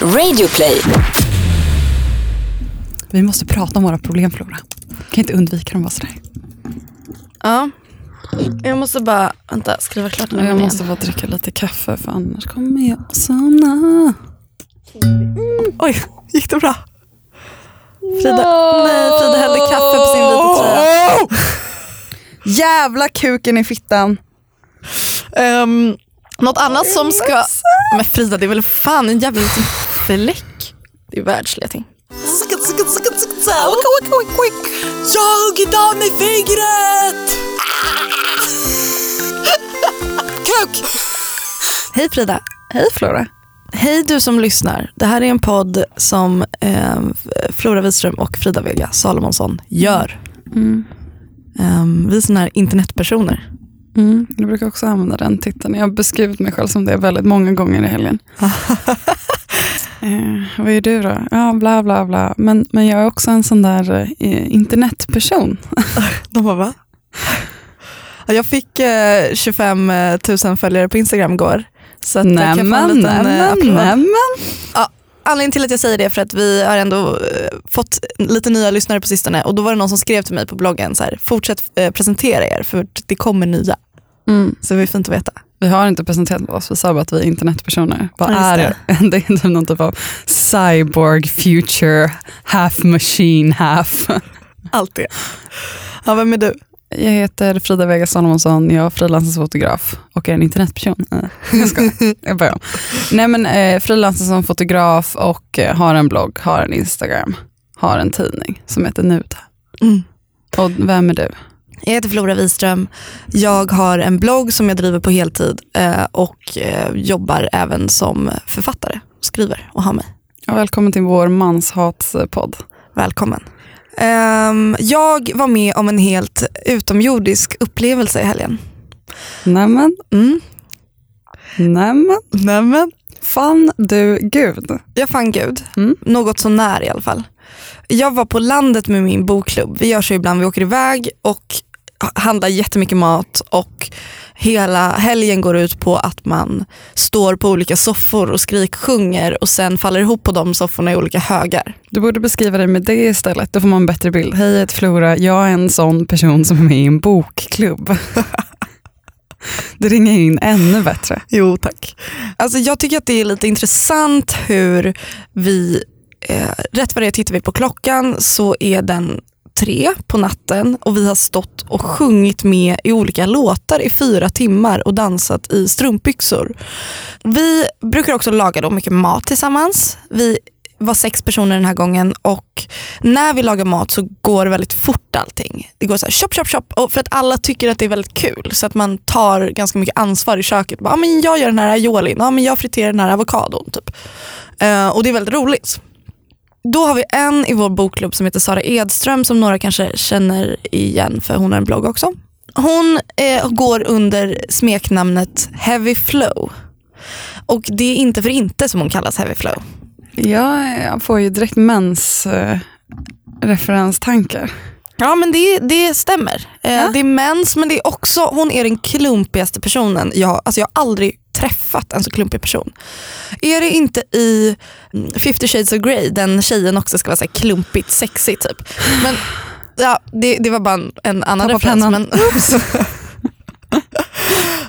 Radioplay. Vi måste prata om våra problem Flora. Kan inte undvika dem bara sådär. Ja. Jag måste bara, vänta, skriva klart nu. Jag måste bara dricka lite kaffe för annars kommer jag somna. Oj, gick det bra? Frida, nej, Frida hällde kaffe på sin vita tröja. Jävla kuken i fittan. Um, något annat som ska... Men Frida, det är väl fan en jävla liten fläck. Det är världsliga ting. Jag idag med fingret! Kuk! Hej Frida. Hej Flora. Hej du som lyssnar. Det här är en podd som eh, Flora Wiström och Frida Vega Salomonsson gör. Mm. Um, vi är såna här internetpersoner. Mm. Jag brukar också använda den titeln. Jag har beskrivit mig själv som det väldigt många gånger i helgen. eh, vad är du då? Ja, bla bla bla. Men, men jag är också en sån där eh, internetperson. De bara va? Ja, Jag fick eh, 25 000 följare på Instagram igår. Så att jag kan få en Nämen, liten, eh, nämen, applåd. nämen. Anledningen till att jag säger det är för att vi har ändå eh, fått lite nya lyssnare på sistone och då var det någon som skrev till mig på bloggen så här, fortsätt eh, presentera er för det kommer nya. Mm. Så det är fint att veta. Vi har inte presenterat oss, vi sa bara att vi är internetpersoner. Vad Ja, är det? Det är typ någon typ av cyborg, future, half machine, half. Allt det. Ja, vem är du? Jag heter Frida Vega Salomonsson, jag är frilansfotograf och är en internetperson. Jag ska. Jag börjar om. Nej men eh, frilansar som fotograf och eh, har en blogg, har en Instagram, har en tidning som heter Nuda. Mm. Och vem är du? Jag heter Flora Wiström. Jag har en blogg som jag driver på heltid eh, och eh, jobbar även som författare. Skriver och har mig. Ja, välkommen till vår manshatspodd. Välkommen. Ehm, jag var med om en helt utomjordisk upplevelse i helgen. Nämen, Mm. nämen. Nämen. Fann du Gud? Jag fann Gud. Mm. Något så när i alla fall. Jag var på landet med min bokklubb. Vi gör så ibland, vi åker iväg och handlar jättemycket mat och hela helgen går ut på att man står på olika soffor och skriksjunger och sen faller ihop på de sofforna i olika högar. Du borde beskriva dig med det istället, då får man en bättre bild. Hej, jag heter Flora, jag är en sån person som är med i en bokklubb. Det ringer in ännu bättre. Jo tack. Alltså, jag tycker att det är lite intressant hur vi, eh, rätt vad det är tittar vi på klockan så är den tre på natten och vi har stått och sjungit med i olika låtar i fyra timmar och dansat i strumpbyxor. Vi brukar också laga då mycket mat tillsammans. Vi var sex personer den här gången och när vi lagar mat så går det väldigt fort allting. Det går så här chop chop chop och för att alla tycker att det är väldigt kul så att man tar ganska mycket ansvar i köket. Bara, ah, men jag gör den här aiolin, ah, men jag friterar den här avokadon. Typ. Uh, och det är väldigt roligt. Då har vi en i vår bokklubb som heter Sara Edström som några kanske känner igen för hon har en blogg också. Hon eh, går under smeknamnet Heavy Flow. Och det är inte för inte som hon kallas Heavy Flow. Jag får ju direkt mens eh, referenstankar. Ja men det, det stämmer. Eh, Ja. Det är mens men det är också, hon är den klumpigaste personen. Jag, alltså jag har aldrig träffat en så klumpig person. Är det inte i mm, 50 shades of Grey, den tjejen också ska vara så klumpigt sexig typ. Men ja, det, det var bara en, en annan Tappa referens. pennan. Men,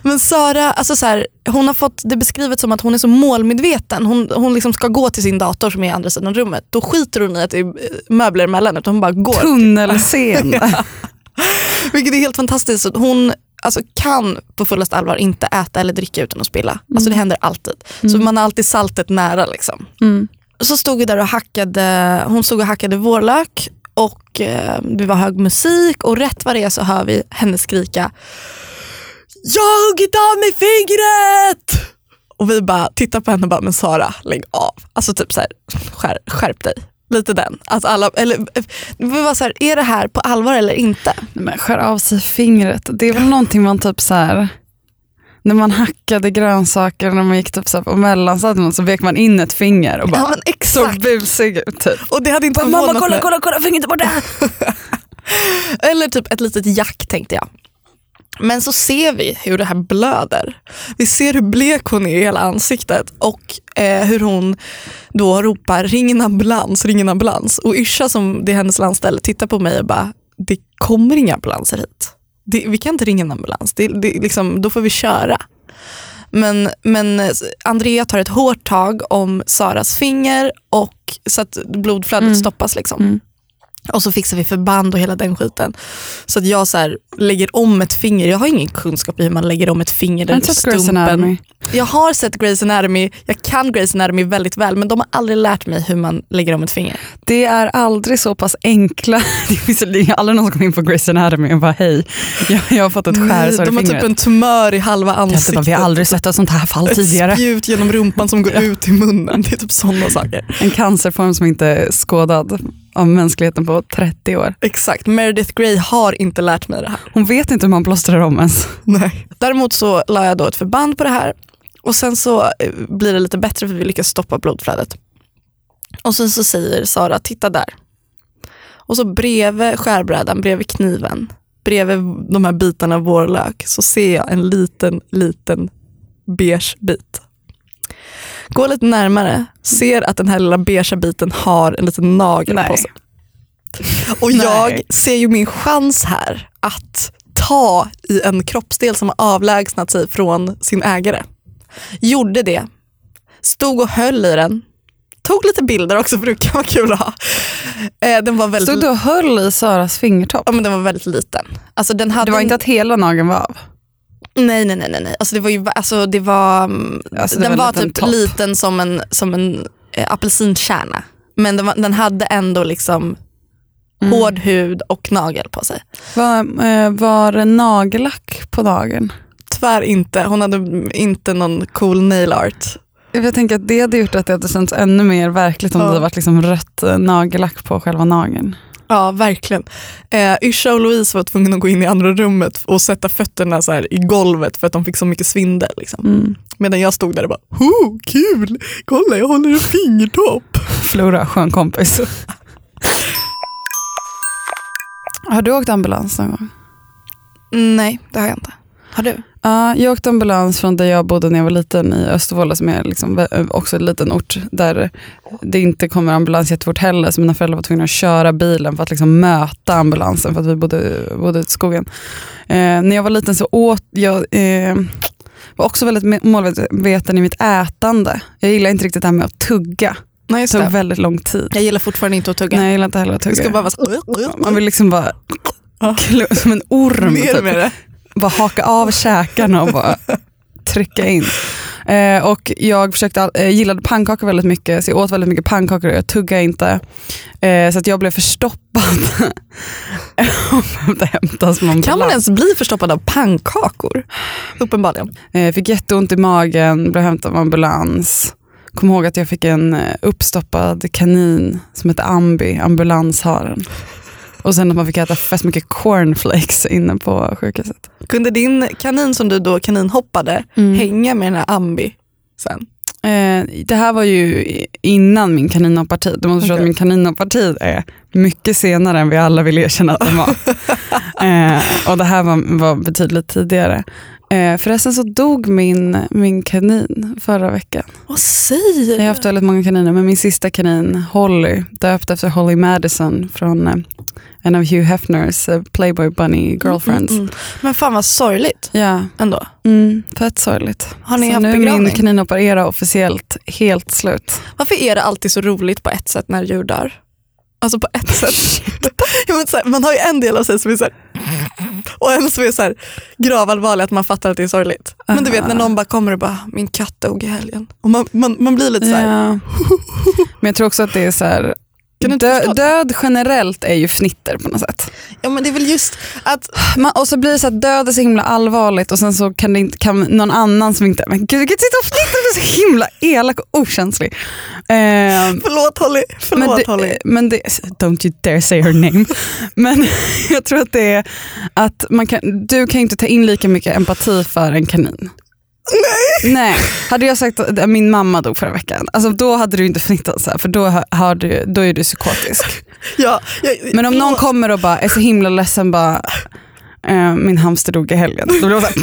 men Sara, alltså så här, hon har fått det beskrivet som att hon är så målmedveten. Hon, hon liksom ska gå till sin dator som är i andra sidan rummet. Då skiter hon i att det är möbler emellan utan hon bara går. Tunnelscen. Vilket är helt fantastiskt. Så Hon alltså, kan på fullaste allvar inte äta eller dricka utan att spilla. Alltså, det händer alltid. Så man har alltid saltet nära. Liksom. Mm. Så stod vi där och hackade, hon stod och hackade vårlök och eh, det var hög musik och rätt vad det är så hör vi henne skrika Jag har huggit av mig fingret! Och vi bara tittar på henne och bara, men Sara lägg av. Alltså typ så här, skär, skärp dig. Lite den. Att alla, eller, vi var så här, är det här på allvar eller inte? Men skär av sig fingret. Det är väl någonting man typ så här. När man hackade grönsaker när man gick typ så här på mellanstadiet så vek man in ett finger och bara Ja exakt. busig ut. Typ. Och det hade inte Mamma förvånat kolla, kolla, kolla, fingret är borta. Eller typ ett litet jack tänkte jag. Men så ser vi hur det här blöder. Vi ser hur blek hon är i hela ansiktet och eh, hur hon då ropar ring en ambulans, ring en ambulans. Och Yrsa som det är hennes landställe tittar på mig och bara, det kommer inga ambulanser hit. Det, vi kan inte ringa en ambulans, det, det, liksom, då får vi köra. Men, men Andrea tar ett hårt tag om Saras finger och så att blodflödet Mm. stoppas. Liksom. Mm. Och så fixar vi förband och hela den skiten. Så att jag så här, lägger om ett finger. Jag har ingen kunskap i hur man lägger om ett finger. Har Den du inte sett Grey's Anatomy? Jag har sett Grey's Anatomy, jag kan Grey's Anatomy väldigt väl men de har aldrig lärt mig hur man lägger om ett finger. Det är aldrig så pass enkla. Det finns det aldrig någon som kommer in på Grey's Anatomy och bara hej, jag, jag har fått ett skärsår i de har fingret. typ en tumör i halva Jag ansiktet. vi har aldrig sett ett sånt här fall tidigare. Ett spjut genom rumpan som går ut i munnen. Det är typ sådana saker. En cancerform som inte är skådad av mänskligheten på 30 år. Exakt, Meredith Grey har inte lärt mig det här. Hon vet inte hur man plåstrar om ens. Nej. Däremot så la jag då ett förband på det här och sen så eh, blir det lite bättre för vi lyckas stoppa blodflödet. Och sen så säger Sara, titta där. Och så bredvid skärbrädan, bredvid kniven, bredvid de här bitarna vårlök så ser jag en liten, liten beige bit. Går lite närmare, ser att den här lilla beigea biten har en liten nagel Nej. på sig. Och jag ser ju min chans här att ta i en kroppsdel som har avlägsnat sig från sin ägare. Gjorde det. Stod och höll i den. Tog lite bilder också kan vara kul att ha. Eh, den var väldigt, Stod du och höll i Saras fingertopp? ja, men den var väldigt liten. Alltså, den hade Det var inte att hela nageln var av? Nej, nej, nej. nej. Alltså, det var, ju, alltså, det var, mm, Alltså, det den var var typ topp. liten som en, som en eh, apelsinkärna. Men den, var, den hade ändå liksom Mm. hård hud och nagel på sig. Var, eh, var det nagellack på dagen? Tyvärr inte. Hon hade inte någon cool nail art. Jag tänker att det hade gjort att det hade känts ännu mer verkligt om Ja. det hade varit liksom rött eh, nagellack på själva nageln. Ja, verkligen. Eh, Yrsa och Louise var tvungna att gå in i andra rummet och sätta fötterna så här i golvet för att de fick så mycket svindel. Liksom. Mm. Medan jag stod där och bara, oh, kul, kolla jag håller en fingertopp. Flora, skön kompis. Har du åkt ambulans någon gång? Nej, det har jag inte. Har du? Ja, jag åkte ambulans från där jag bodde när jag var liten i Östervåla som är liksom också en liten ort där det inte kommer ambulans jättefort heller. Så mina föräldrar var tvungna att köra bilen för att liksom möta ambulansen för att vi bodde, bodde ute i skogen. Eh, när jag var liten så åt jag eh, var också väldigt me- målmedveten i mitt ätande. Jag gillar inte riktigt det här med att tugga. Nej, Det tog väldigt lång tid. Jag gillar fortfarande inte att tugga. Nej, jag gillar inte heller att Det tugga. ska bara vara. Man vill liksom bara som en orm. Typ. med det. Bara haka av käkarna och bara trycka in. Eh, och jag försökte, eh, gillade pannkakor väldigt mycket, så jag åt väldigt mycket pannkakor och jag tuggade inte. Eh, så att jag blev förstoppad Kan man ens bli förstoppad av pannkakor? Uppenbarligen. Eh, fick jätteont i magen, blev hämtad med ambulans. Kom ihåg att jag fick en eh, uppstoppad kanin som hette Ambi, ambulansharen. Och sen att man fick äta fett mycket cornflakes inne på sjukhuset. Kunde din kanin som du då kaninhoppade Mm. hänga med den här ambi sen? Eh, det här var ju innan min kaninhoppartid. Du måste förstå att min kaninhoppartid är mycket senare än vi alla vill erkänna att den var. eh, och det här var, var betydligt tidigare. Eh, förresten så dog min, min kanin förra veckan. Vad säger Jag har haft väldigt många kaniner, men min sista kanin, Holly, döpt efter Holly Madison från eh, en av Hugh Hefners eh, Playboy Bunny girlfriends. Mm, mm. Men fan vad sorgligt Ja, ändå. mm, fett sorgligt. Har ni så haft nu är begravning? min kaninhopparera officiellt helt slut. Varför är det alltid så roligt på ett sätt när djur dör? Alltså på ett sätt. man har ju en del av sig som är så här, och en som är så här, gravallvarlig att man fattar att det är sorgligt. Men du vet när någon bara kommer och bara, min katt dog i helgen. Och man, man, man blir lite så här, Ja. Men jag tror också att det är så här, dö, död generellt är ju fnitter på något sätt. ja men det är väl just att, Man, och så blir det så att död är så himla allvarligt och sen så kan, det inte, kan någon annan som inte, men gud kan inte sitta och fnitta, du är så himla elak och okänslig. Ehm, förlåt Holly, förlåt men Holly. det, men det, don't you dare say her name. men jag tror att det är att man kan, du kan inte ta in lika mycket empati för en kanin. Nej. Nej. Hade jag sagt att min mamma dog förra veckan, alltså då hade du inte fnittat så här, för då, har- du, då är du psykotisk. Ja, jag, Men om någon kommer och bara är så himla ledsen, bara, Eh, min hamster dog i helgen. Då blev jag så här,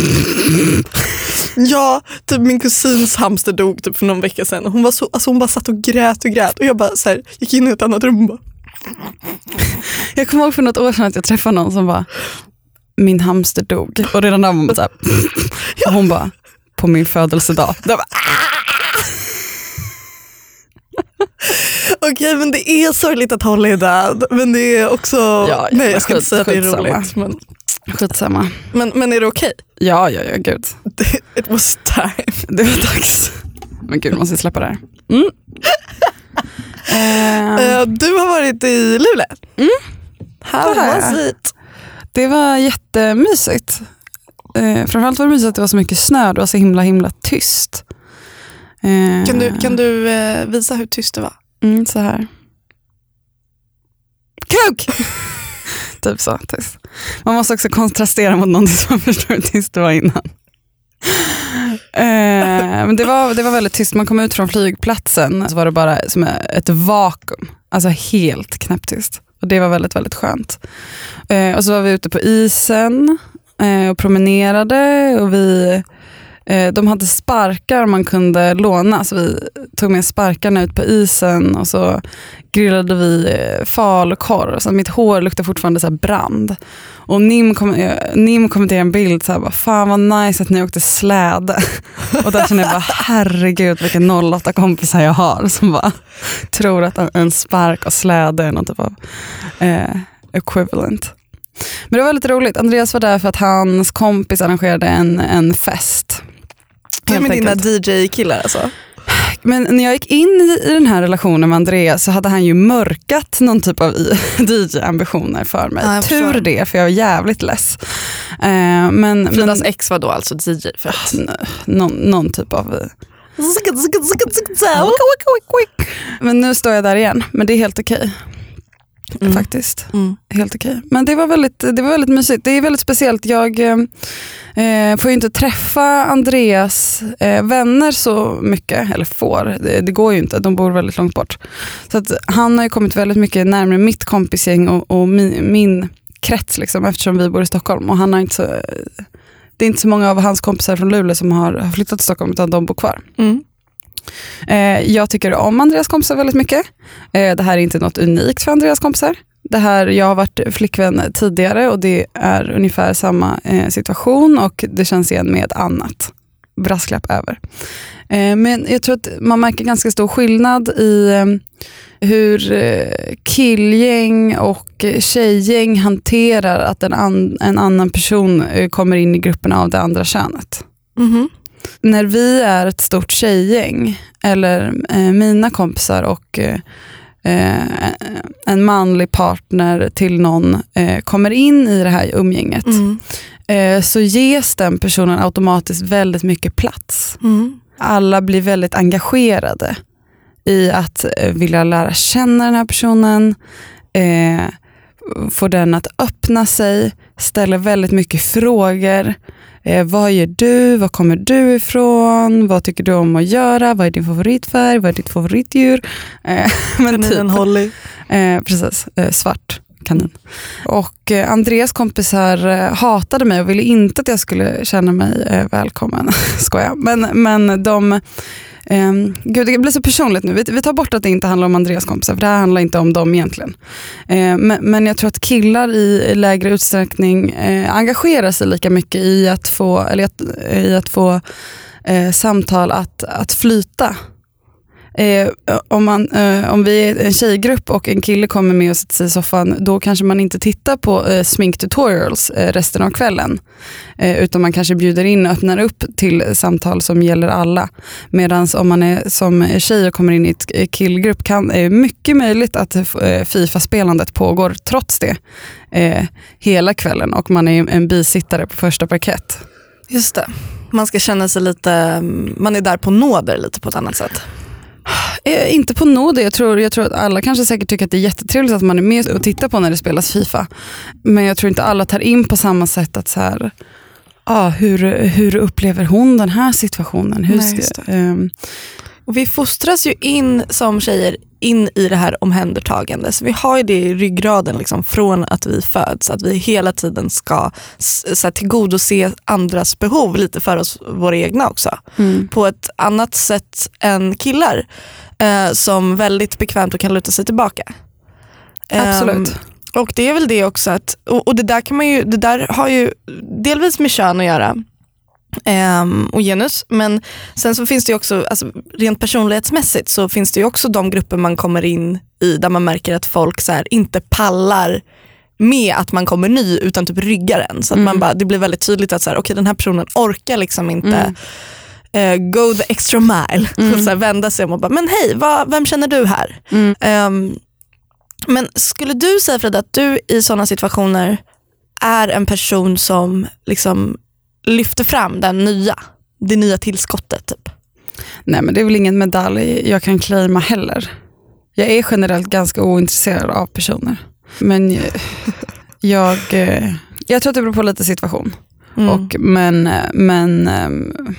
Ja, typ min kusins hamster dog typ för någon vecka sedan. Hon, var så, alltså hon bara satt och grät och grät och jag bara så här, gick in i ett annat rum och bara, jag kommer ihåg för något år sedan att jag träffade någon som bara, min hamster dog. Och redan där var man bara så här, och hon bara, på min födelsedag. Jag bara, okej men det är sorgligt att Holly är död. Men det är också, ja, nej jag ska skit- inte säga att det är roligt. Men, Skitsamma. men, men är det okej? Ja, ja, ja, gud. It was time. Det var dags. Men gud, måste jag släppa det här. Mm. Eh, du har varit i Luleå. Mm. How was it? det var jättemysigt. Eh, framförallt var det mysigt att det var så mycket snö. Det var så himla himla tyst. Eh, Kan du, kan du eh, visa hur tyst det var? Mm, så här. Kuk! typ så tyst. Man måste också kontrastera mot någonting som man förstår hur tyst det var innan. Eh, men det, var, det var väldigt tyst. Man kom ut från flygplatsen så var det bara som ett vakuum. Alltså helt knäpptyst. Och det var väldigt, väldigt skönt. Eh, och så var vi ute på isen Eh, och promenerade. Och vi, eh, de hade sparkar man kunde låna. Så vi tog med sparkarna ut på isen och så grillade vi eh, falukorv. Så mitt hår luktar fortfarande så här brand. Och Nim, kom, Nim kommenterade en bild så här, bara, fan vad nice att ni åkte släde. Och där känner jag bara, herregud vilka 08 kompisar jag har som bara tror att en- en spark och släde är någon typ av eh, equivalent. Men det var lite roligt. Andreas var där för att hans kompis arrangerade en, en fest. Du med dina. DJ-killar alltså? Men när jag gick in i, den här relationen med Andreas så hade han ju mörkat någon typ av DJ-ambitioner för mig. Ja, Tur det, för jag var jävligt less. Eh, men, Fridas men ex var då alltså DJ för att... någon, någon typ av... Men nu står jag där igen, men det är helt okej. Mm. Faktiskt. Mm. Helt okej. Men det var, väldigt, det var väldigt mysigt. Det är väldigt speciellt. Jag eh, eh, får ju inte träffa Andreas eh, vänner så mycket. Eller får, det, det går ju inte. De bor väldigt långt bort. Så att han har ju kommit väldigt mycket närmare mitt kompisgäng och, och min, min krets liksom, eftersom vi bor i Stockholm. Och han har inte så, det är inte så många av hans kompisar från Luleå som har har flyttat till Stockholm utan de bor kvar. Mm. Eh, jag tycker om Andreas kompisar väldigt mycket. Eh, det här är inte något unikt för Andreas kompisar. Det här, jag har varit flickvän tidigare och det är ungefär samma eh, situation och det känns igen med annat. Brasklapp över. Men jag tror att man märker ganska stor skillnad i hur killgäng och tjejgäng hanterar att en, an, en annan person kommer in i gruppen av det andra könet Mhm när vi är ett stort tjejgäng, eller eh, mina kompisar och eh, eh, en manlig partner till någon eh, kommer in i det här umgänget, Mm. eh, så ges den personen automatiskt väldigt mycket plats. Mm. Alla blir väldigt engagerade i att eh, vilja lära känna den här personen, eh, få den att öppna sig, ställer väldigt mycket frågor. Eh, vad gör du? Var kommer du ifrån? Vad tycker du om att göra? Vad är din favoritfärg? Vad är ditt favoritdjur? Eh, men Kaninen typ. Holly. Eh, precis, eh, svart kanin. Och eh, Andreas kompisar eh, hatade mig och ville inte att jag skulle känna mig eh, välkommen. Skoja. Men, men de, Um, gud det blir så personligt nu. Vi, vi tar bort att det inte handlar om Andreas kompisar för det här handlar inte om dem egentligen. Uh, men, men jag tror att killar i lägre utsträckning uh, engagerar sig lika mycket i att få, eller att, i att få uh, samtal att, att flyta. Eh, om, man, eh, om vi är en tjejgrupp och en kille kommer med och sätter sig i soffan, då kanske man inte tittar på eh, sminktutorials eh, resten av kvällen. Eh, utan man kanske bjuder in och öppnar upp till samtal som gäller alla. Medan om man är som tjej och kommer in i ett eh, killgrupp kan är mycket möjligt att eh, eh, Fifa-spelandet pågår trots det eh, hela kvällen och man är en bisittare på första parkett. Just det. Man ska känna sig lite, mm, man är där på nåder lite på ett annat sätt. Eh, inte på nåde, jag tror, jag tror att alla kanske säkert tycker att det är jättetrevligt att man är med och tittar på när det spelas Fifa. Men jag tror inte alla tar in på samma sätt att så här, ah, hur, hur upplever hon den här situationen? Hur Nej, ehm, Och vi fostras ju in som tjejer in i det här omhändertagande. Så vi har ju det i ryggraden liksom, från att vi föds. Att vi hela tiden ska så här, tillgodose andras behov lite för oss, våra egna också. Mm. På ett annat sätt än killar eh, som väldigt bekvämt och kan luta sig tillbaka. Absolut. Ehm, och det är väl det också att, och, och det där kan man ju, det där har ju delvis med kön att göra ehm, och genus. Men sen så finns det också, alltså, rent personlighetsmässigt så finns det ju också de grupper man kommer in i där man märker att folk så här, inte pallar med att man kommer ny utan typ ryggar en. Så att Mm. man bara, det blir väldigt tydligt att så här, okay, den här personen orkar liksom inte Mm. eh, go the extra mile. Mm. så här, vända sig om och bara, men hej, vad, vem känner du här? Ehm, men skulle du säga Frida att du i sådana situationer är en person som liksom lyfter fram den nya, det nya tillskottet? Typ? Nej men det är väl ingen medalj jag kan claima heller. Jag är generellt ganska ointresserad av personer. Men jag, eh, jag tror att det beror på lite situation. Mm. Och, men men ehm,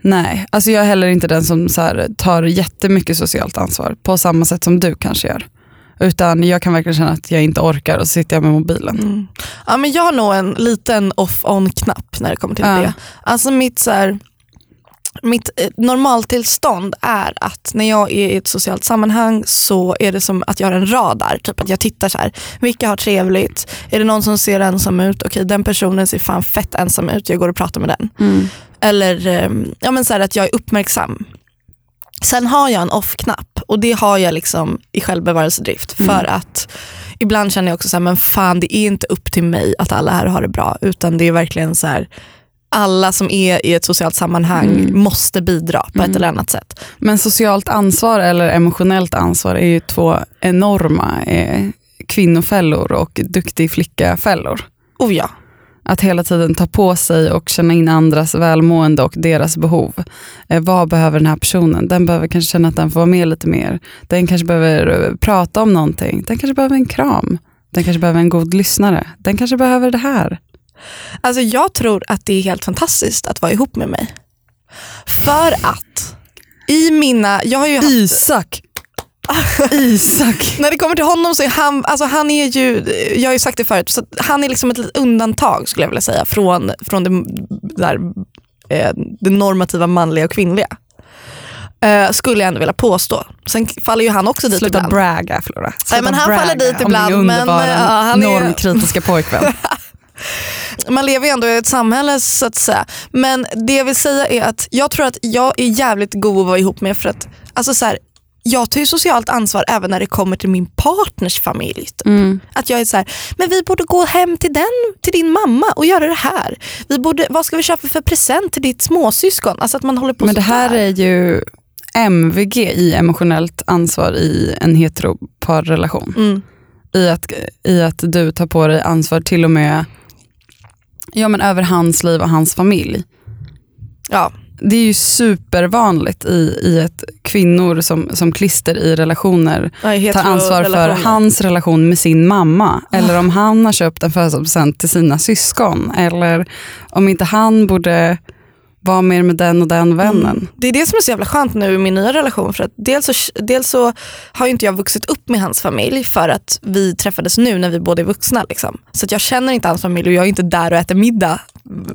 nej, alltså jag är heller inte den som så här, tar jättemycket socialt ansvar på samma sätt som du kanske gör. Utan jag kan verkligen känna att jag inte orkar och så sitter jag med mobilen. Mm. Ja, men jag har nog en liten off-on-knapp när det kommer till Ja. det. Alltså mitt, så här, mitt eh, normaltillstånd är att när jag är i ett socialt sammanhang så är det som att jag har en radar. Typ att jag tittar så här, vilka har trevligt? Är det någon som ser ensam ut? Okej den personen ser fan fett ensam ut, jag går och pratar med den. Mm. Eller eh, ja, men så här att jag är uppmärksam. Sen har jag en off-knapp och det har jag liksom i självbevarelsedrift. För att ibland känner jag också så här, men fan det är inte upp till mig att alla här har det bra. Utan det är verkligen så här, alla som är i ett socialt sammanhang Mm. måste bidra på Mm. ett eller annat sätt. Men socialt ansvar eller emotionellt ansvar är ju två enorma eh, kvinnofällor och duktig flicka-fällor. Oh ja. Att hela tiden ta på sig och känna in andras välmående och deras behov. Eh, vad behöver den här personen? Den behöver kanske känna att den får vara med lite mer. Den kanske behöver eh, prata om någonting. Den kanske behöver en kram. Den kanske behöver en god lyssnare. Den kanske behöver det här. Alltså jag tror att det är helt fantastiskt att vara ihop med mig. För att i mina, jag har ju haft, Isak! Isak! när det kommer till honom så är han, alltså han är ju, jag har ju sagt det förut, så han är liksom ett litet undantag skulle jag vilja säga från, från det, där, eh, det normativa manliga och kvinnliga. Eh, skulle jag ändå vilja påstå. Sen faller ju han också dit Sluta ibland. bragga Flora. Sluta men han bragga faller dit om ibland, din men, är- normkritiska pojkvän. Man lever ju ändå i ett samhälle så att säga. Men det jag vill säga är att jag tror att jag är jävligt god att vara ihop med för att alltså så här, jag tar ju socialt ansvar även när det kommer till min partners familj. typ. Mm. Att jag är så här, men vi borde gå hem till den, till din mamma och göra det här. Vi borde, vad ska vi köpa för present till ditt småsyskon? Alltså att man håller på Men det här där. är ju MVG i emotionellt ansvar i en heteroparrelation. Mm. I att, I att du tar på dig ansvar till och med ja, men över hans liv och hans familj. Ja. Det är ju supervanligt i, i ett kvinnor som, som klister i relationer Ja, tar ansvar för heterorelationer. hans relation med sin mamma. Eller om han har köpt en födelsedagspresent till sina syskon. Eller om inte han borde vara mer med den och den vännen. Mm. Det är det som är så jävla skönt nu i min nya relation. För att dels, så, dels så har ju inte jag vuxit upp med hans familj för att vi träffades nu när vi båda är vuxna. Liksom. Så jag känner inte hans familj och jag är inte där och äter middag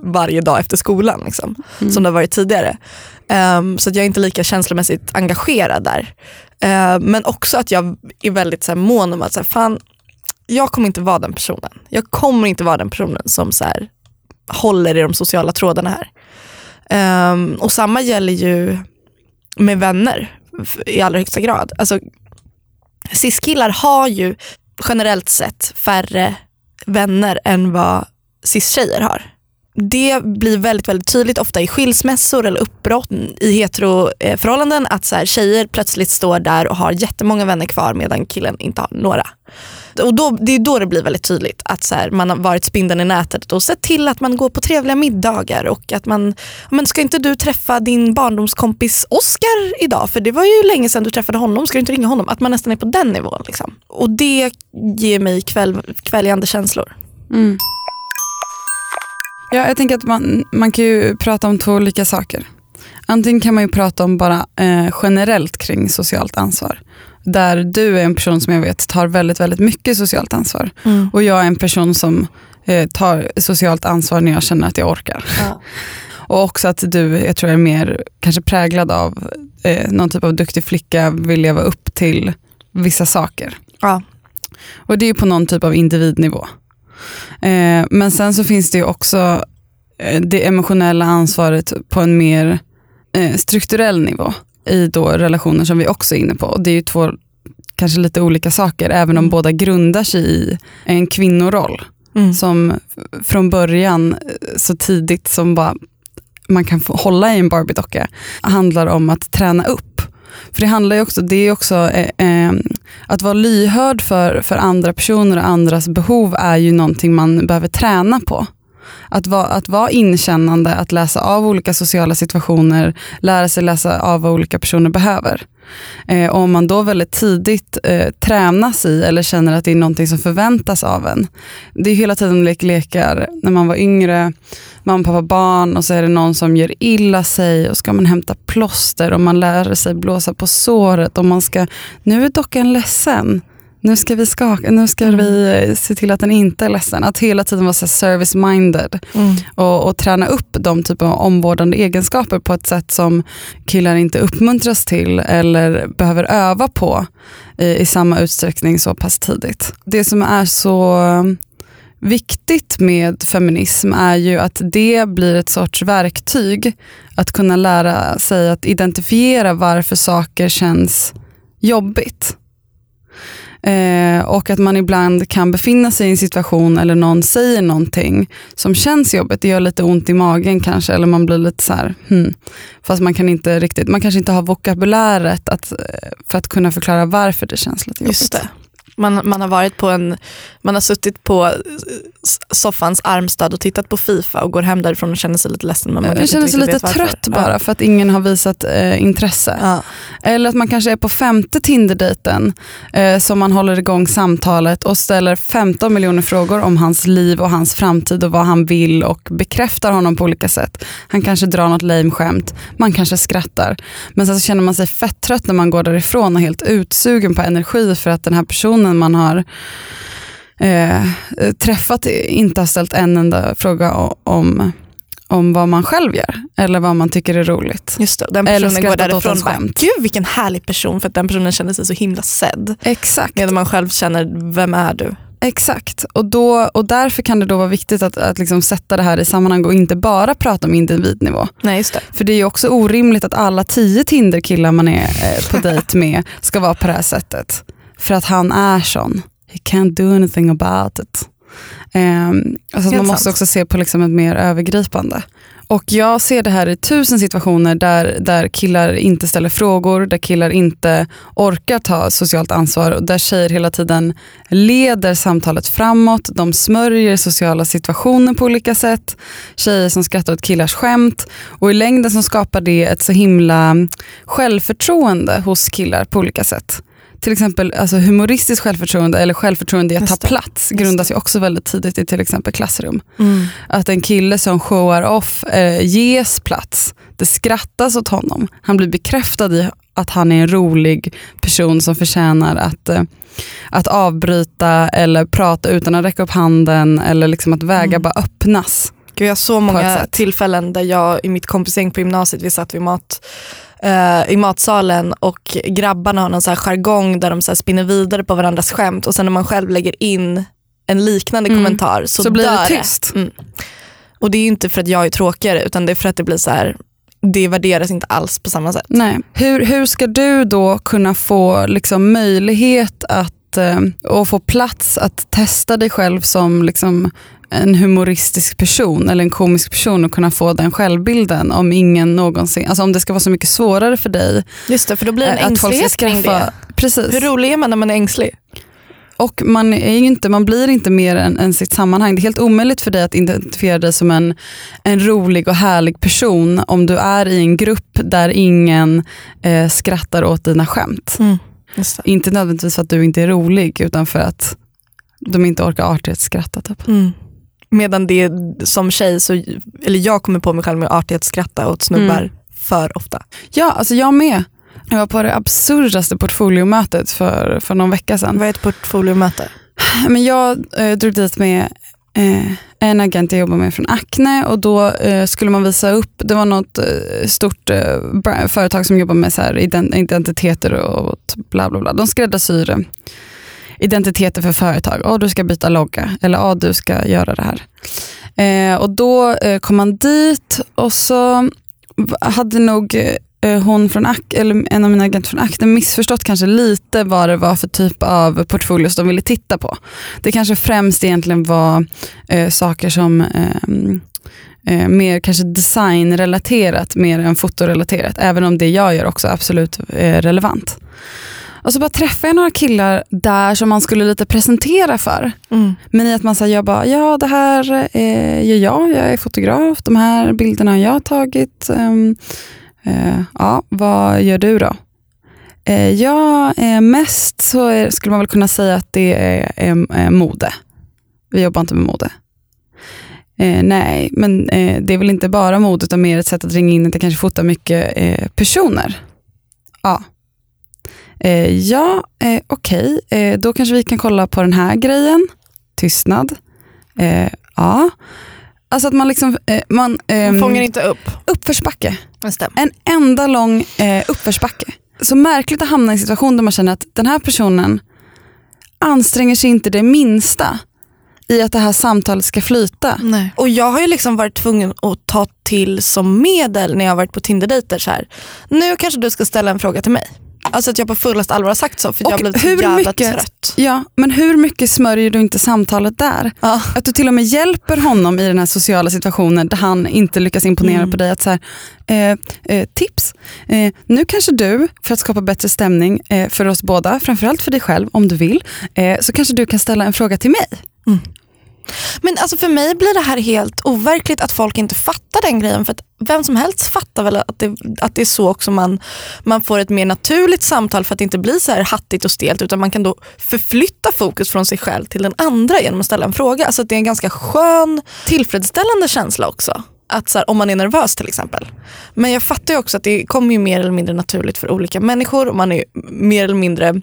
varje dag efter skolan. Liksom, Som det har varit tidigare. Ehm, så att jag är inte lika känslomässigt engagerad där. Ehm, men också att jag är väldigt så här, mån om att så här, fan, jag kommer inte vara den personen. Jag kommer inte vara den personen som så här, håller i de sociala trådarna här. Ehm, och samma gäller ju med vänner i allra högsta grad. Alltså, cis-killar har ju generellt sett färre vänner än vad cis-tjejer har. Det blir väldigt, väldigt tydligt ofta i skilsmässor eller uppbrott i heteroförhållanden att så här, tjejer plötsligt står där och har jättemånga vänner kvar medan killen inte har några. Och då, det är då det blir väldigt tydligt att så här, man har varit spindeln i nätet och sett till att man går på trevliga middagar och att man, men ska inte du träffa din barndomskompis Oscar idag? För det var ju länge sedan du träffade honom, ska du inte ringa honom? Att man nästan är på den nivån. Liksom. Och det ger mig kväll, kväljande känslor. Mm. Ja, jag tänker att man, man kan ju prata om två olika saker. Antingen kan man ju prata om bara eh, generellt kring socialt ansvar. Där du är en person som jag vet tar väldigt, väldigt mycket socialt ansvar. Mm. Och jag är en person som eh, tar socialt ansvar när jag känner att jag orkar. Ja. Och också att du, jag tror är mer kanske präglad av eh, någon typ av duktig flicka, vill leva upp till vissa saker. Ja. Och det är på någon typ av individnivå. Eh, men sen så finns det ju också eh, det emotionella ansvaret på en mer eh, strukturell nivå i då relationer som vi också är inne på. Och det är ju två kanske lite olika saker, även om Mm. båda grundar sig i en kvinnoroll Mm. som från början så tidigt som bara man kan få hålla i en Barbie-docka handlar om att träna upp. För det handlar ju också, det är också eh, ehm, att vara lyhörd för, för andra personer och andras behov är ju någonting man behöver träna på. Att vara, att vara inkännande, att läsa av olika sociala situationer, lära sig läsa av vad olika personer behöver. Eh, och om man då väldigt tidigt eh, tränas i eller känner att det är någonting som förväntas av en. Det är hela tiden lek lekar när man var yngre, mamma, pappa, barn och så är det någon som gör illa sig och ska man hämta plåster och man lär sig blåsa på såret och man ska, nu är dockan ledsen. Nu ska vi skaka, nu ska Mm. vi se till att den inte är ledsen. Att hela tiden vara så här service minded Mm. och, och träna upp de typer av omvårdande egenskaper på ett sätt som killar inte uppmuntras till eller behöver öva på i, i samma utsträckning så pass tidigt. Det som är så viktigt med feminism är ju att det blir ett sorts verktyg att kunna lära sig att identifiera varför saker känns jobbigt. Eh, och att man ibland kan befinna sig i en situation eller någon säger någonting som känns jobbigt, det gör lite ont i magen kanske eller man blir lite så här, hmm. fast man kan inte riktigt, man kanske inte har vokabuläret att, eh, för att kunna förklara varför det känns lite jobbigt. Just det. Man, man har varit på en, man har suttit på soffans armstöd och tittat på Fifa och går hem därifrån och känner sig lite ledsen. Men man Jag känner sig lite trött bara för att ingen har visat eh, intresse. Ja. Eller att man kanske är på femte Tinder-dejten eh, som man håller igång samtalet och ställer 15 miljoner frågor om hans liv och hans framtid och vad han vill och bekräftar honom på olika sätt. Han kanske drar något lame skämt, man kanske skrattar. Men sen så känner man sig fett trött när man går därifrån och helt utsugen på energi för att den här personen man har eh, träffat inte har ställt en enda fråga om, om vad man själv gör eller vad man tycker är roligt. Just det. Den Eller personen går därifrån och bara, gud vilken härlig person för att den personen känner sig så himla sedd. Exakt. Medan man själv känner, vem är du? Exakt, och, då, och därför kan det då vara viktigt att, att liksom sätta det här i sammanhang och inte bara prata om individnivå. Nej just det. För det är ju också orimligt att alla tio Tinder-killar man är eh, på dejt med ska vara på det här sättet. För att han är sån. He can't do anything about it. Um, alltså man måste sant. också se på liksom ett mer övergripande. Och jag ser det här i tusen situationer där, där killar inte ställer frågor, där killar inte orkar ta socialt ansvar och där tjejer hela tiden leder samtalet framåt, de smörjer sociala situationer på olika sätt, tjejer som skrattar åt killars skämt och i längden så skapar det ett så himla självförtroende hos killar på olika sätt. Till exempel alltså humoristiskt självförtroende eller självförtroende i att ta plats grundas ju också väldigt tidigt i till exempel klassrum. Mm. Att en kille som showar off eh, ges plats. Det skrattas åt honom. Han blir bekräftad i att han är en rolig person som förtjänar att, eh, att avbryta eller prata utan att räcka upp handen eller liksom att vägar Mm. bara öppnas. Gud, jag har så många tillfällen där jag i mitt kompisgäng på gymnasiet, vi satt vid mat, eh, i matsalen och grabbarna har någon så här jargong där de så spinner vidare på varandras skämt och sen när man själv lägger in en liknande Mm. kommentar så, Så, blir det tyst. Mm. Och det är inte för att jag är tråkigare utan det är för att det blir så här, det värderas inte alls på samma sätt. Nej. Hur, hur ska du då kunna få liksom, möjlighet att, eh, och få plats att testa dig själv som liksom, en humoristisk person eller en komisk person och kunna få den självbilden om ingen någonsin, alltså om det ska vara så mycket svårare för dig. Just det, för då blir det en att ängslighet kring det. precis. Hur rolig är man när man är ängslig? Och man, är inte, man blir inte mer än, än sitt sammanhang. Det är helt omöjligt för dig att identifiera dig som en, en rolig och härlig person om du är i en grupp där ingen eh, skrattar åt dina skämt. Det. Inte nödvändigtvis för att du inte är rolig utan för att de inte orkar artighetsskratta. Typ. Mm. Medan det som tjej, så, eller jag kommer på mig själv med att artighetsskratta åt snubbar Mm. för ofta. Ja, alltså jag med. Jag var på det absurdaste portfoliomötet för, för någon vecka sedan. Vad är ett portfoliomöte? Men jag eh, drog dit med eh, en agent jag jobbar med från Acne och då eh, skulle man visa upp, det var något eh, stort eh, företag som jobbar med så identiteter och bla bla bla. De skräddarsyr eh, identiteter för företag. Oh, du ska byta logga eller oh, du ska göra det här. Eh, och då eh, kom man dit och så hade nog eh, hon från Ak eller en av mina agenter från Acne missförstått kanske lite vad det var för typ av portfolios de ville titta på. Det kanske främst egentligen var eh, saker som eh, eh, mer kanske designrelaterat mer än fotorelaterat. Även om det jag gör också är absolut eh, relevant. Och så bara träffade jag några killar där som man skulle lite presentera för. Mm. Men i att man säger, jag bara, ja det här eh, gör jag, jag är fotograf, de här bilderna har jag tagit. ehm, eh, ja, vad gör du då? Eh, ja, eh, mest så är, skulle man väl kunna säga att det är, är mode. Vi jobbar inte med mode. Eh, nej, men eh, det är väl inte bara mode utan mer ett sätt att ringa in att jag kanske fotar mycket eh, personer. Ja. Eh, ja, eh, okej, eh, då kanske vi kan kolla på den här grejen. Tystnad. Eh, ja. Alltså att man liksom, eh, man, ehm, Fångar inte upp. uppförsbacke. En enda lång eh, uppförsbacke. Så märkligt att hamna i en situation där man känner att den här personen anstränger sig inte det minsta i att det här samtalet ska flyta. Nej. Och jag har ju liksom varit tvungen att ta till som medel när jag har varit på Tinder-dejter. Nu kanske du ska ställa en fråga till mig. Alltså att jag på fullast allvar har sagt så för Och jag hur så jävla mycket- trött. Ja, men hur mycket smörjer du inte samtalet där? Ja. Att du till och med hjälper honom i den här sociala situationen där han inte lyckas imponera Mm. på dig. Att så här, eh, eh, tips, eh, nu kanske du, för att skapa bättre stämning eh, för oss båda, framförallt för dig själv om du vill, eh, så kanske du kan ställa en fråga till mig. Men alltså för mig blir det här helt overkligt att folk inte fattar den grejen. För att vem som helst fattar väl att det, att det är så också man, man får ett mer naturligt samtal för att det inte blir så här hattigt och stelt utan man kan då förflytta fokus från sig själv till den andra genom att ställa en fråga. Alltså att det är en ganska skön, tillfredsställande känsla också. Att så här, om man är nervös till exempel. Men jag fattar ju också att det kommer ju mer eller mindre naturligt för olika människor och man är mer eller mindre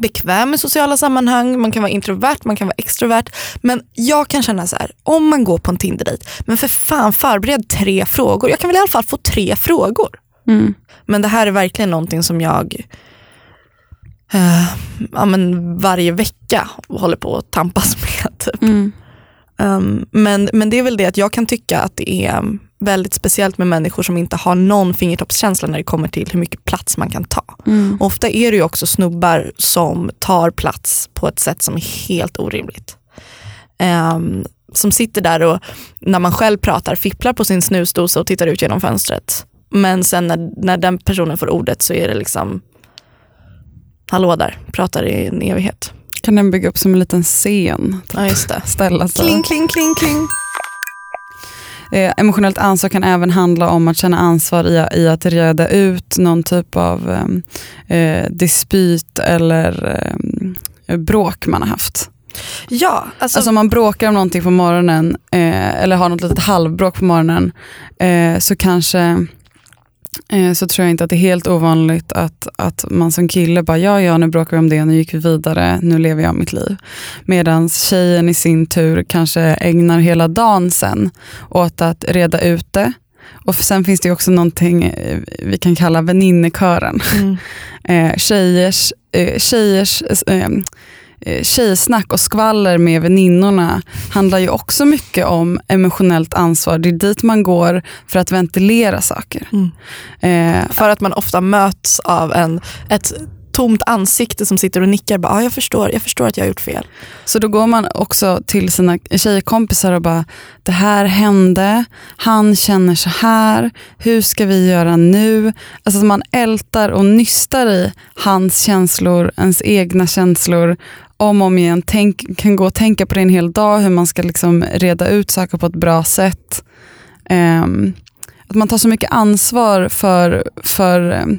bekväm i sociala sammanhang, man kan vara introvert, man kan vara extrovert. Men jag kan känna så här, om man går på en Tinder-dejt, men för fan förbered tre frågor. Jag kan väl i alla fall få tre frågor. Mm. Men det här är verkligen någonting som jag eh, ja, men varje vecka håller på att tampas med. Typ. Mm. Um, men, men det är väl det att jag kan tycka att det är väldigt speciellt med människor som inte har någon fingertoppskänsla när det kommer till hur mycket plats man kan ta. Mm. Ofta är det ju också snubbar som tar plats på ett sätt som är helt orimligt. Ehm, som sitter där och när man själv pratar fipplar på sin snusdosa och tittar ut genom fönstret. Men sen när, när den personen får ordet så är det liksom Hallå där, pratar i en evighet. Kan den bygga upp som en liten scen? Typ. Ja just det. Ställa sig. Kling, kling, kling, kling. Eh, emotionellt ansvar kan även handla om att känna ansvar i, i att reda ut någon typ av ehm, eh, dispyt eller eh, bråk man har haft. Ja, alltså, Alltså om man bråkar om någonting på morgonen eh, eller har något litet halvbråk på morgonen eh, så kanske så tror jag inte att det är helt ovanligt att, att man som kille bara ja, ja nu bråkar vi om det, nu gick vi vidare, nu lever jag mitt liv. Medan tjejen i sin tur kanske ägnar hela dagen sen åt att reda ut det. Och sen finns det också någonting eh, vi kan kalla väninnekören mm, eh, tjejers, eh, tjejers eh, eh, tjejsnack och skvaller med väninnorna handlar ju också mycket om emotionellt ansvar. Det är dit man går för att ventilera saker. Mm. Eh, för att man ofta möts av en, ett tomt ansikte som sitter och nickar. Bara, ah, jag, förstår, jag förstår att jag har gjort fel. så då går man också till sina tjejkompisar och bara, det här hände, han känner så här, hur ska vi göra nu? Alltså man ältar och nystar i hans känslor, ens egna känslor om och om igen. Tänk, kan gå och tänka på det en hel dag, hur man ska liksom reda ut saker på ett bra sätt. Um, att man tar så mycket ansvar för, för um,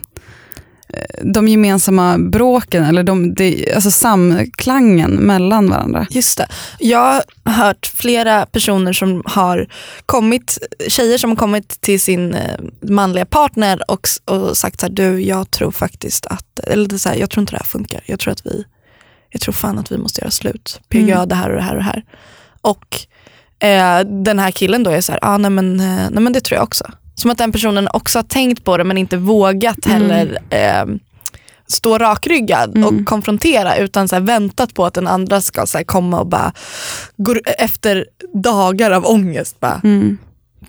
de gemensamma bråken, eller de, de, alltså samklangen mellan varandra. Just det. Jag har hört flera personer som har kommit, tjejer som har kommit till sin eh, manliga partner och, och sagt så här, du jag tror faktiskt att, eller så här, jag tror inte det här funkar. Jag tror att vi, jag tror fan att vi måste göra slut. PGA Mm. det här och det här och det här. Och eh, den här killen då är så här, ah, nej, men, eh, nej men det tror jag också. Som att den personen också har tänkt på det men inte vågat Mm. heller eh, stå rakryggad Mm. och konfrontera utan så här, väntat på att den andra ska så här, komma och bara gå, efter dagar av ångest bara, Mm.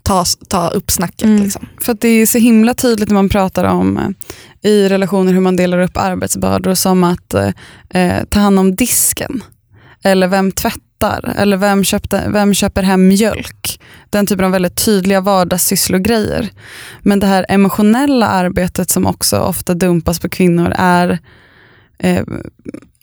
Ta, ta upp snacket. Mm. Liksom. För det är så himla tydligt när man pratar om eh, i relationer hur man delar upp arbetsbördor som att eh, eh, ta hand om disken. Eller vem tvättar? Eller vem, köpte, vem köper hem mjölk? Den typen av väldigt tydliga vardagssysslogrejer. Men det här emotionella arbetet som också ofta dumpas på kvinnor är eh,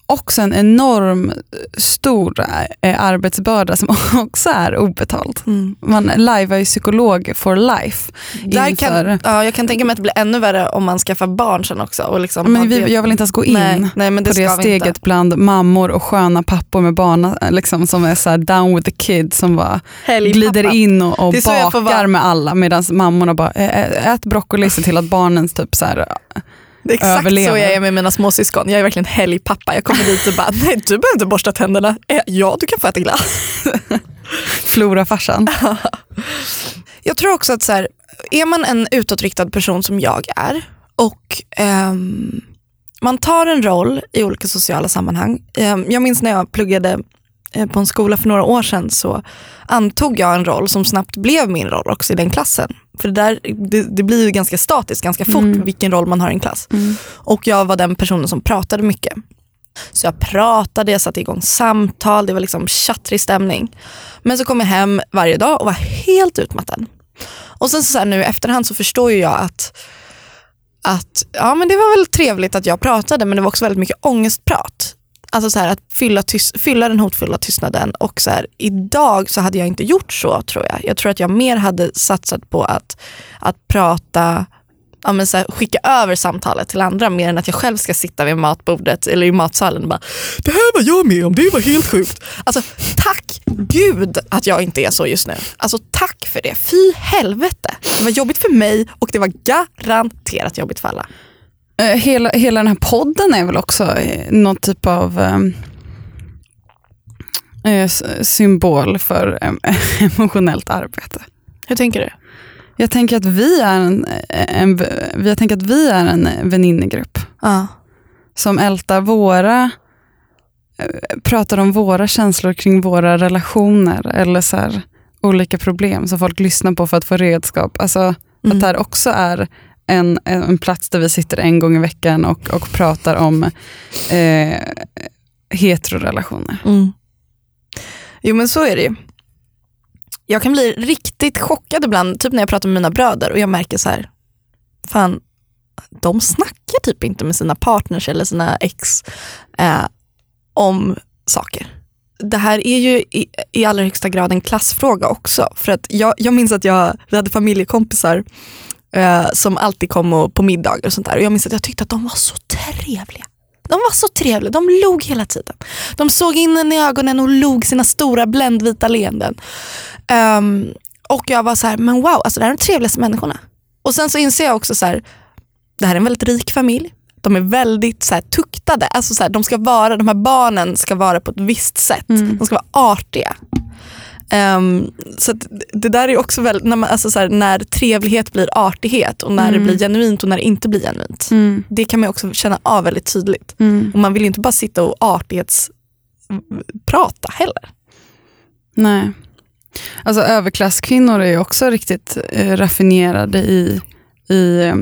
också en enorm stor eh, arbetsbörda som också är obetald. Man lajvar ju psykolog for life. Där inför- kan, ja, jag kan tänka mig att det blir ännu värre om man skaffar barn sen också. Och liksom Men vi, jag vill inte ens gå in nej, nej, det på det steget inte. bland mammor och sköna pappor med barn liksom, som är så down with the kid som bara glider Helgpappa. in och, och bakar med alla medan mammorna bara "Ä- ä- ät broccoli se till att barnens typ så här, Det är exakt överlever. så jag är med mina småsyskon. Jag är verkligen helgpappa. Jag kommer dit och bara, nej du behöver inte borsta tänderna. Eh, Ja, du kan få äta glass. florafarsan. Jag tror också att så här, är man en utåtriktad person som jag är och ehm, man tar en roll i olika sociala sammanhang. Ehm, jag minns när jag pluggade eh, på en skola för några år sedan så antog jag en roll som snabbt blev min roll också i den klassen. För det, där, det, det blir ju ganska statiskt ganska fort Mm. vilken roll man har i en klass. Mm. Och jag var den personen som pratade mycket. Så jag pratade, jag satte igång samtal, det var liksom tjattrig stämning. Men så kom jag hem varje dag och var helt utmattad. Och sen så här, nu i efterhand så förstår ju jag att, att ja, men det var väl trevligt att jag pratade men det var också väldigt mycket ångestprat. Alltså så här, att fylla, tyst, fylla den hotfulla tystnaden och så här, idag så hade jag inte gjort så tror jag. Jag tror att jag mer hade satsat på att, att prata ja, men så här, skicka över samtalet till andra mer än att jag själv ska sitta vid matbordet eller i matsalen och bara det här var jag med om, det var helt sjukt. Alltså tack gud att jag inte är så just nu. Alltså tack för det, fy helvete. Det var jobbigt för mig och det var garanterat jobbigt för alla. Eh, hela, hela den här podden är väl också eh, någon typ av eh, eh, symbol för eh, emotionellt arbete. Hur tänker du? Jag tänker att vi är en, en, jag tänker att vi är en väninnegrupp Ja. som ältar våra, eh, pratar om våra känslor kring våra relationer eller så här, olika problem som folk lyssnar på för att få redskap. Alltså Mm. att det här också är en, en plats där vi sitter en gång i veckan och, och pratar om eh, heterorelationer. Mm. Jo men så är det ju. Jag kan bli riktigt chockad ibland, typ när jag pratar med mina bröder och jag märker så här, fan, de snackar typ inte med sina partners eller sina ex eh, om saker. Det här är ju i, i allra högsta grad en klassfråga också. För att jag, jag minns att jag, vi hade familjekompisar eh, som alltid kom och, på middagar och sånt där. Och jag minns att jag tyckte att de var så trevliga. De var så trevliga, de log hela tiden. De såg in en i ögonen och log sina stora bländvita leenden. Ehm, och jag var så här, men wow, alltså det här är de trevligaste människorna. Och sen så inser jag också så här, det här är en väldigt rik familj. De är väldigt så här, tuktade. Alltså så här, de, ska vara, de här barnen ska vara på ett visst sätt. Mm. De ska vara artiga. Ehm, så det där är också väldigt, när, man, alltså så här, när trevlighet blir artighet och när Mm. det blir genuint och när det inte blir genuint. Mm. Det kan man också känna av väldigt tydligt. Mm. Och man vill ju inte bara sitta och artighetsprata heller. Nej. Alltså överklasskvinnor är ju också riktigt eh, raffinerade i, i, eh,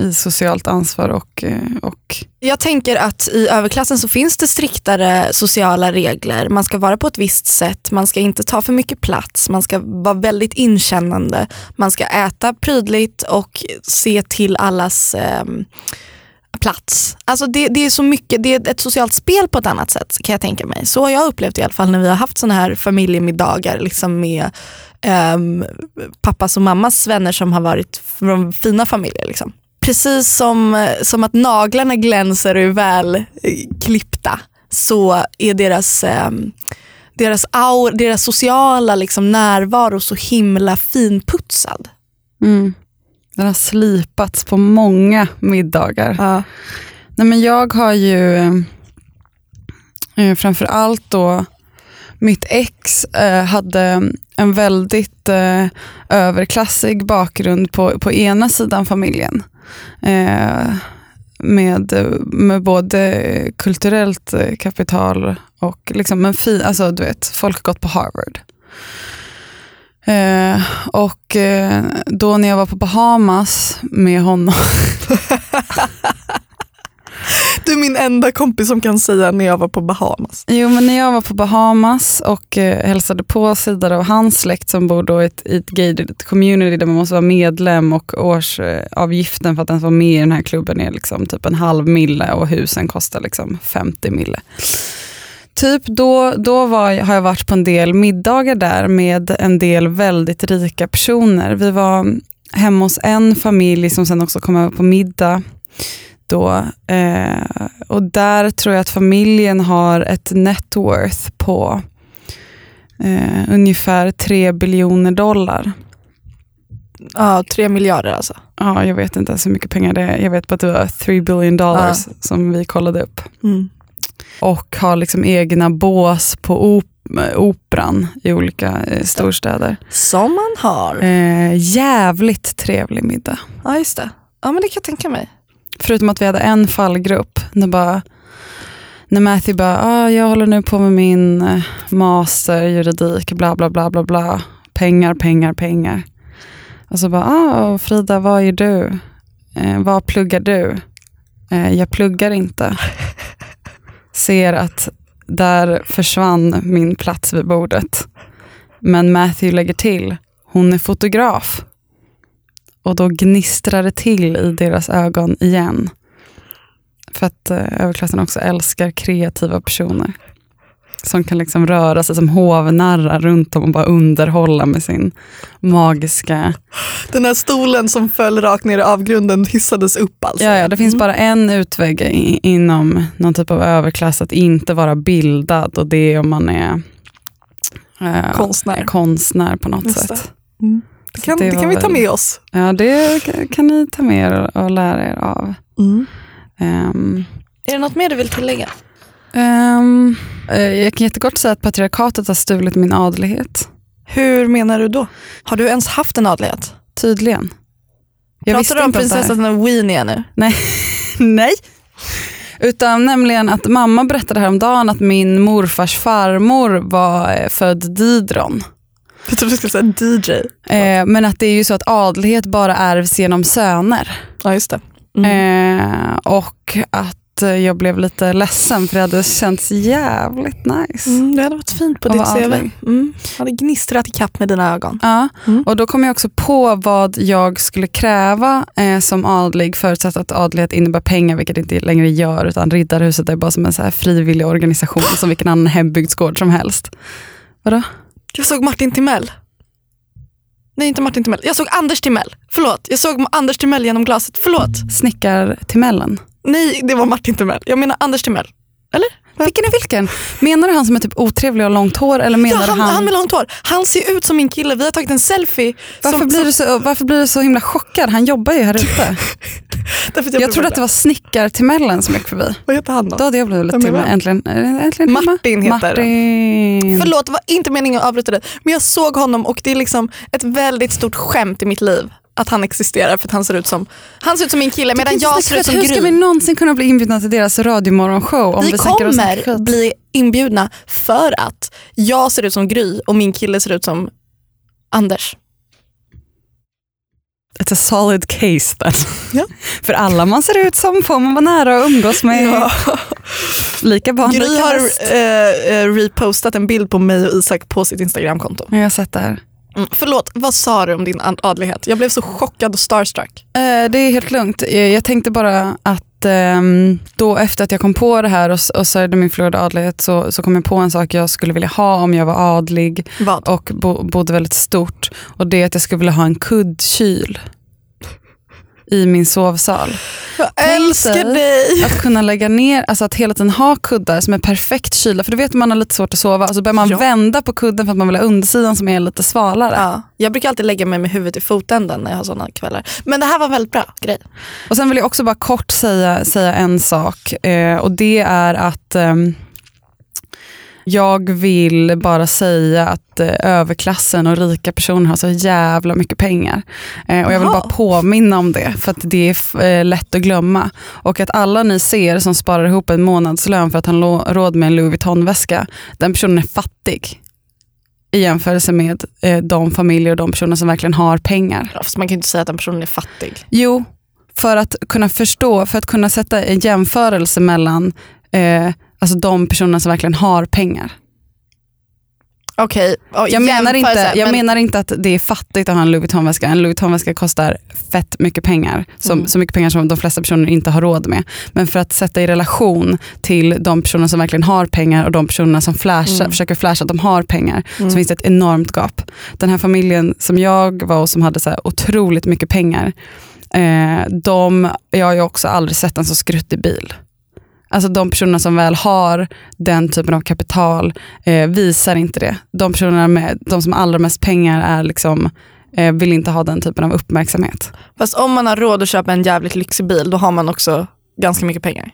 i socialt ansvar och, eh, och Jag tänker att i överklassen så finns det striktare sociala regler. Man ska vara på ett visst sätt, man ska inte ta för mycket plats, man ska vara väldigt inkännande, man ska äta prydligt och se till allas eh, plats. Alltså det, det är så mycket, det är ett socialt spel på ett annat sätt kan jag tänka mig. Så har jag upplevt i alla fall när vi har haft sådana här familjemiddagar liksom med um, pappas och mammas vänner som har varit från fina familjer. Liksom precis som, som att naglarna glänser och är väl eh, klippta så är deras, eh, deras, aur, deras sociala liksom, närvaro så himla finputsad. Mm. Den har slipats på många middagar. Ja. Nej, men jag har ju eh, framför allt då mitt ex eh, hade en väldigt eh, överklassig bakgrund på, på ena sidan familjen. Eh, med, med både kulturellt kapital och liksom men fi, alltså du vet, folk har gått på Harvard. Eh, och eh, då när jag var på Bahamas med honom Du är min enda kompis som kan säga när jag var på Bahamas. Jo, men när jag var på Bahamas och eh, hälsade på sidor av hans släkt som bor då i ett, i ett gated community där man måste vara medlem och årsavgiften för att ens vara med i den här klubben är liksom typ en halv mille och husen kostar liksom 50 mille. Typ då, då var, har jag varit på en del middagar där med en del väldigt rika personer. Vi var hemma hos en familj som sen också kom över på middag då. Eh, och där tror jag att familjen har ett net worth på eh, ungefär 3 biljoner dollar. Ja, tre miljarder alltså. Ja, jag vet inte ens hur mycket pengar det är. Jag vet bara att det var 3 billion dollars som vi kollade upp. Mm. Och har liksom egna bås på op operan i olika eh, storstäder. Som man har. Eh, jävligt trevlig middag. Ja, just det. Ja, men det kan jag tänka mig. Förutom att vi hade en fallgrupp. När, bara, när Matthew bara, ah, jag håller nu på med min eh, master juridik, bla bla bla bla bla. Pengar, pengar, pengar. Och så bara, ah, Frida, vad är du? Eh, vad pluggar du? Eh, jag pluggar inte. Ser att där försvann min plats vid bordet. Men Matthew lägger till, hon är fotograf. Och då gnistrar det till i deras ögon igen. För att eh, överklassen också älskar kreativa personer. Som kan liksom röra sig som hovnarrar runt om och bara underhålla med sin magiska... Den här stolen som föll rakt ner i avgrunden hissades upp alltså. Ja, ja, det finns bara en utväg i, inom någon typ av överklass att inte vara bildad och det är om man är eh, Konstnär. konstnär på något Just sätt. Mm. Det kan, det det kan vi ta med oss. Ja, det kan- ni ta med er och, lära er av. Ehm, Är det något mer du vill tillägga? eh, jag kan jättekort säga att patriarkatet har stulit min adlighet. Hur menar du då? Har du ens haft en adlighet? Tydligen. Jag Pratar du om prinsessan Weenie nu? Nej. Nej. Utan nämligen att mamma berättade häromdagen att min morfars farmor var eh, född Didron. Jag trodde du skulle säga DJ. Eh, men att det är ju så att adlighet bara ärvs genom söner. Ja just det. Mm. Eh, och att jag blev lite ledsen för det hade känts jävligt nice. Mm, det hade varit fint på ditt CV. Mm. Hade gnistrat i kapp med dina ögon. Ja, Mm. och då kom jag också på vad jag skulle kräva eh, som adlig förutsatt att adlighet innebär pengar, vilket det inte längre gör, utan Riddarhuset är bara som en så här frivillig organisation som vilken annan hembygdsgård som helst. Vadå? Jag såg Martin Timell. Nej inte Martin Timell. Jag såg Anders Timell. Förlåt. Jag såg Anders Timell genom glaset. Förlåt. Snickartimellen? Nej det var Martin Timell. Jag menar Anders Timell. Eller? Vilken är vilken? Menar du han som är typ otrevlig och långt hår eller menar Ja, han, han... han... med långt hår. Han ser ut som min kille. Vi har tagit en selfie. varför, som, blir som, du så, varför blir du så himla chockad? Han jobbar ju här ute. därför Jag, blev trodde att det var snickartimellen som gick förbi. Vad heter han då? Då hade jag blivit till äntligen, äntligen hemma. Martin heter Martin. Förlåt, det var inte meningen att avbryta dig. Men jag såg honom och det är liksom ett väldigt stort skämt i mitt liv att han existerar för att han ser ut som, han ser ut som min kille medan jag ser ut som Hur ska vi Gry. någonsin kunna bli inbjudna till deras radiomorgonshow om vi, Vi kommer bli inbjudna för att jag ser ut som Gry och min kille ser ut som Anders. It's a solid case then. Ja. För alla man ser ut som får man vara nära och umgås med. Lika barn, Gry lika har eh, eh, repostat en bild på mig och Isak på sitt Instagramkonto. Jag har sett det här. Mm. Förlåt, vad sa du om din ad- adlighet? Jag blev så chockad och starstruck. Eh, det är helt lugnt. Eh, Jag tänkte bara att ehm, då efter att jag kom på det här och, och sörjde min förlorade adlighet så, så kom jag på en sak jag skulle vilja ha om jag var adlig Vad? och bo, bodde väldigt stort. Och det är att jag skulle vilja ha en kuddkyl i min sovsal. Jag Tänk älskar dig dig. Att kunna lägga ner, alltså att hela tiden ha kuddar som är perfekt kylda. För du vet man har lite svårt att sova och så börjar man Ja. vända på kudden för att man vill ha undersidan som är lite svalare. Ja, jag brukar alltid lägga mig med huvudet i fotänden när jag har sådana kvällar. Men det här var en väldigt bra grej. Och Sen vill jag också bara kort säga, säga en sak eh, och det är att ehm, jag vill bara säga att eh, överklassen och rika personer har så jävla mycket pengar. Eh, och jag vill Jaha. bara påminna om det för att det är eh, lätt att glömma. Och att alla ni ser som sparar ihop en månadslön för att ha råd med en Louis Vuitton-väska, den personen är fattig. I jämförelse med de familjer och de personer som verkligen har pengar. Fast man kan inte säga att den personen är fattig. Jo, för att kunna förstå, för att kunna sätta en jämförelse mellan alltså de personerna som verkligen har pengar. Okej, okay. Jag, menar inte, jag menar inte att det är fattigt att ha en Louis Vuitton-väska. En Louis Vuitton-väska kostar fett mycket pengar. Som, Mm. Så mycket pengar som de flesta personer inte har råd med. Men för att sätta i relation till de personer som verkligen har pengar och de personerna som flashar, Mm. försöker flasha att de har pengar. Mm. Så finns det ett enormt gap. Den här familjen som jag var och som hade så otroligt mycket pengar. Eh, de, jag har ju också aldrig sett en så skruttig bil. Alltså de personerna som väl har den typen av kapital eh, visar inte det. De personerna med, de som har allra mest pengar är liksom, eh, vill inte ha den typen av uppmärksamhet. Fast om man har råd att köpa en jävligt lyxig bil, då har man också ganska mycket pengar.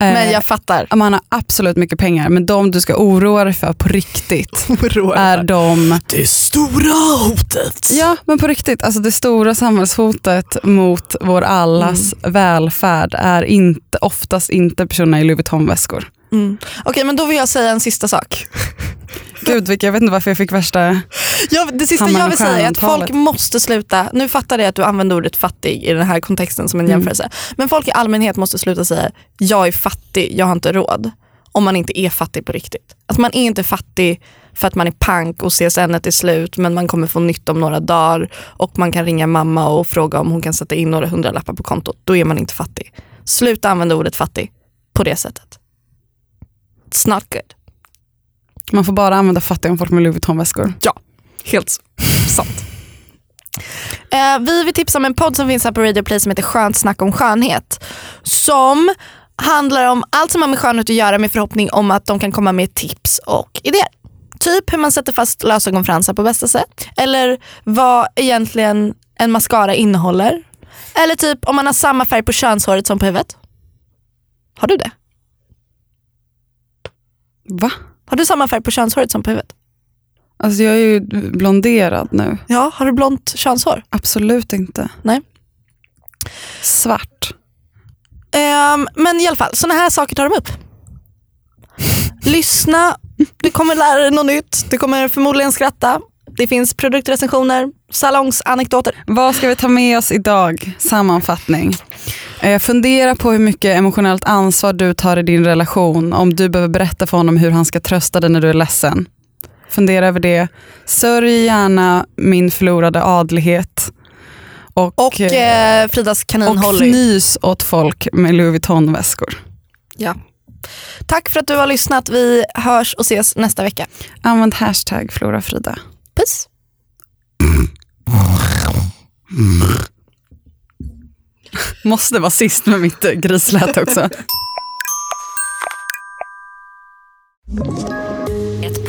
Eh, Men jag fattar. Man har absolut mycket pengar, men de du ska oroa dig för på riktigt är de Det stora hotet. Ja, men på riktigt. Alltså det stora samhällshotet mot vår allas välfärd är inte, oftast inte personerna i Louis Vuitton-väskor. Mm. Okej, men då vill jag säga en sista sak. Gud, jag vet inte varför jag fick värsta... Jag, det sista jag vill säga är att folk måste sluta, nu fattar jag att du använder ordet fattig i den här kontexten som en Mm. jämförelse, men folk i allmänhet måste sluta säga jag är fattig, jag har inte råd. Om man inte är fattig på riktigt. Att man är inte fattig för att man är pank och CSN är slut men man kommer få nytt om några dagar och man kan ringa mamma och fråga om hon kan sätta in några hundralappar på kontot. Då är man inte fattig. Sluta använda ordet fattig på det sättet. It's not good. Man får bara använda fattiga om folk med Louis Vuitton-väskor. Helt sant. Eh, vi vill tipsa om en podd som finns här på Radio Play som heter Skönt snack om skönhet. Som handlar om allt som har med skönhet att göra med förhoppning om att de kan komma med tips och idéer. Typ hur man sätter fast lösögonfransar på bästa sätt. Eller vad egentligen en mascara innehåller. Eller typ om man har samma färg på könshåret som på huvudet. Har du det? Va? Har du samma färg på könshåret som på huvudet? Alltså jag är ju blonderad nu. Ja, har du blont könshår? Absolut inte. Nej. Svart. Ehm, men i alla fall, sådana här saker tar de upp. Lyssna, du kommer lära dig något nytt, du kommer förmodligen skratta. Det finns produktrecensioner, salongsanekdoter. Vad ska vi ta med oss idag? Sammanfattning. Eh, fundera på hur mycket emotionellt ansvar du tar i din relation. Om du behöver berätta för honom hur han ska trösta dig när du är ledsen. Fundera över det. Sörj gärna min förlorade adlighet. Och, Och eh, eh, Fridas kanin och Holly. fnys åt folk med Louis Vuitton-väskor. Ja. Tack för att du har lyssnat. Vi hörs och ses nästa vecka. Använd hashtag Florafrida. Puss. Måste vara sist med mitt grisläte grislät också.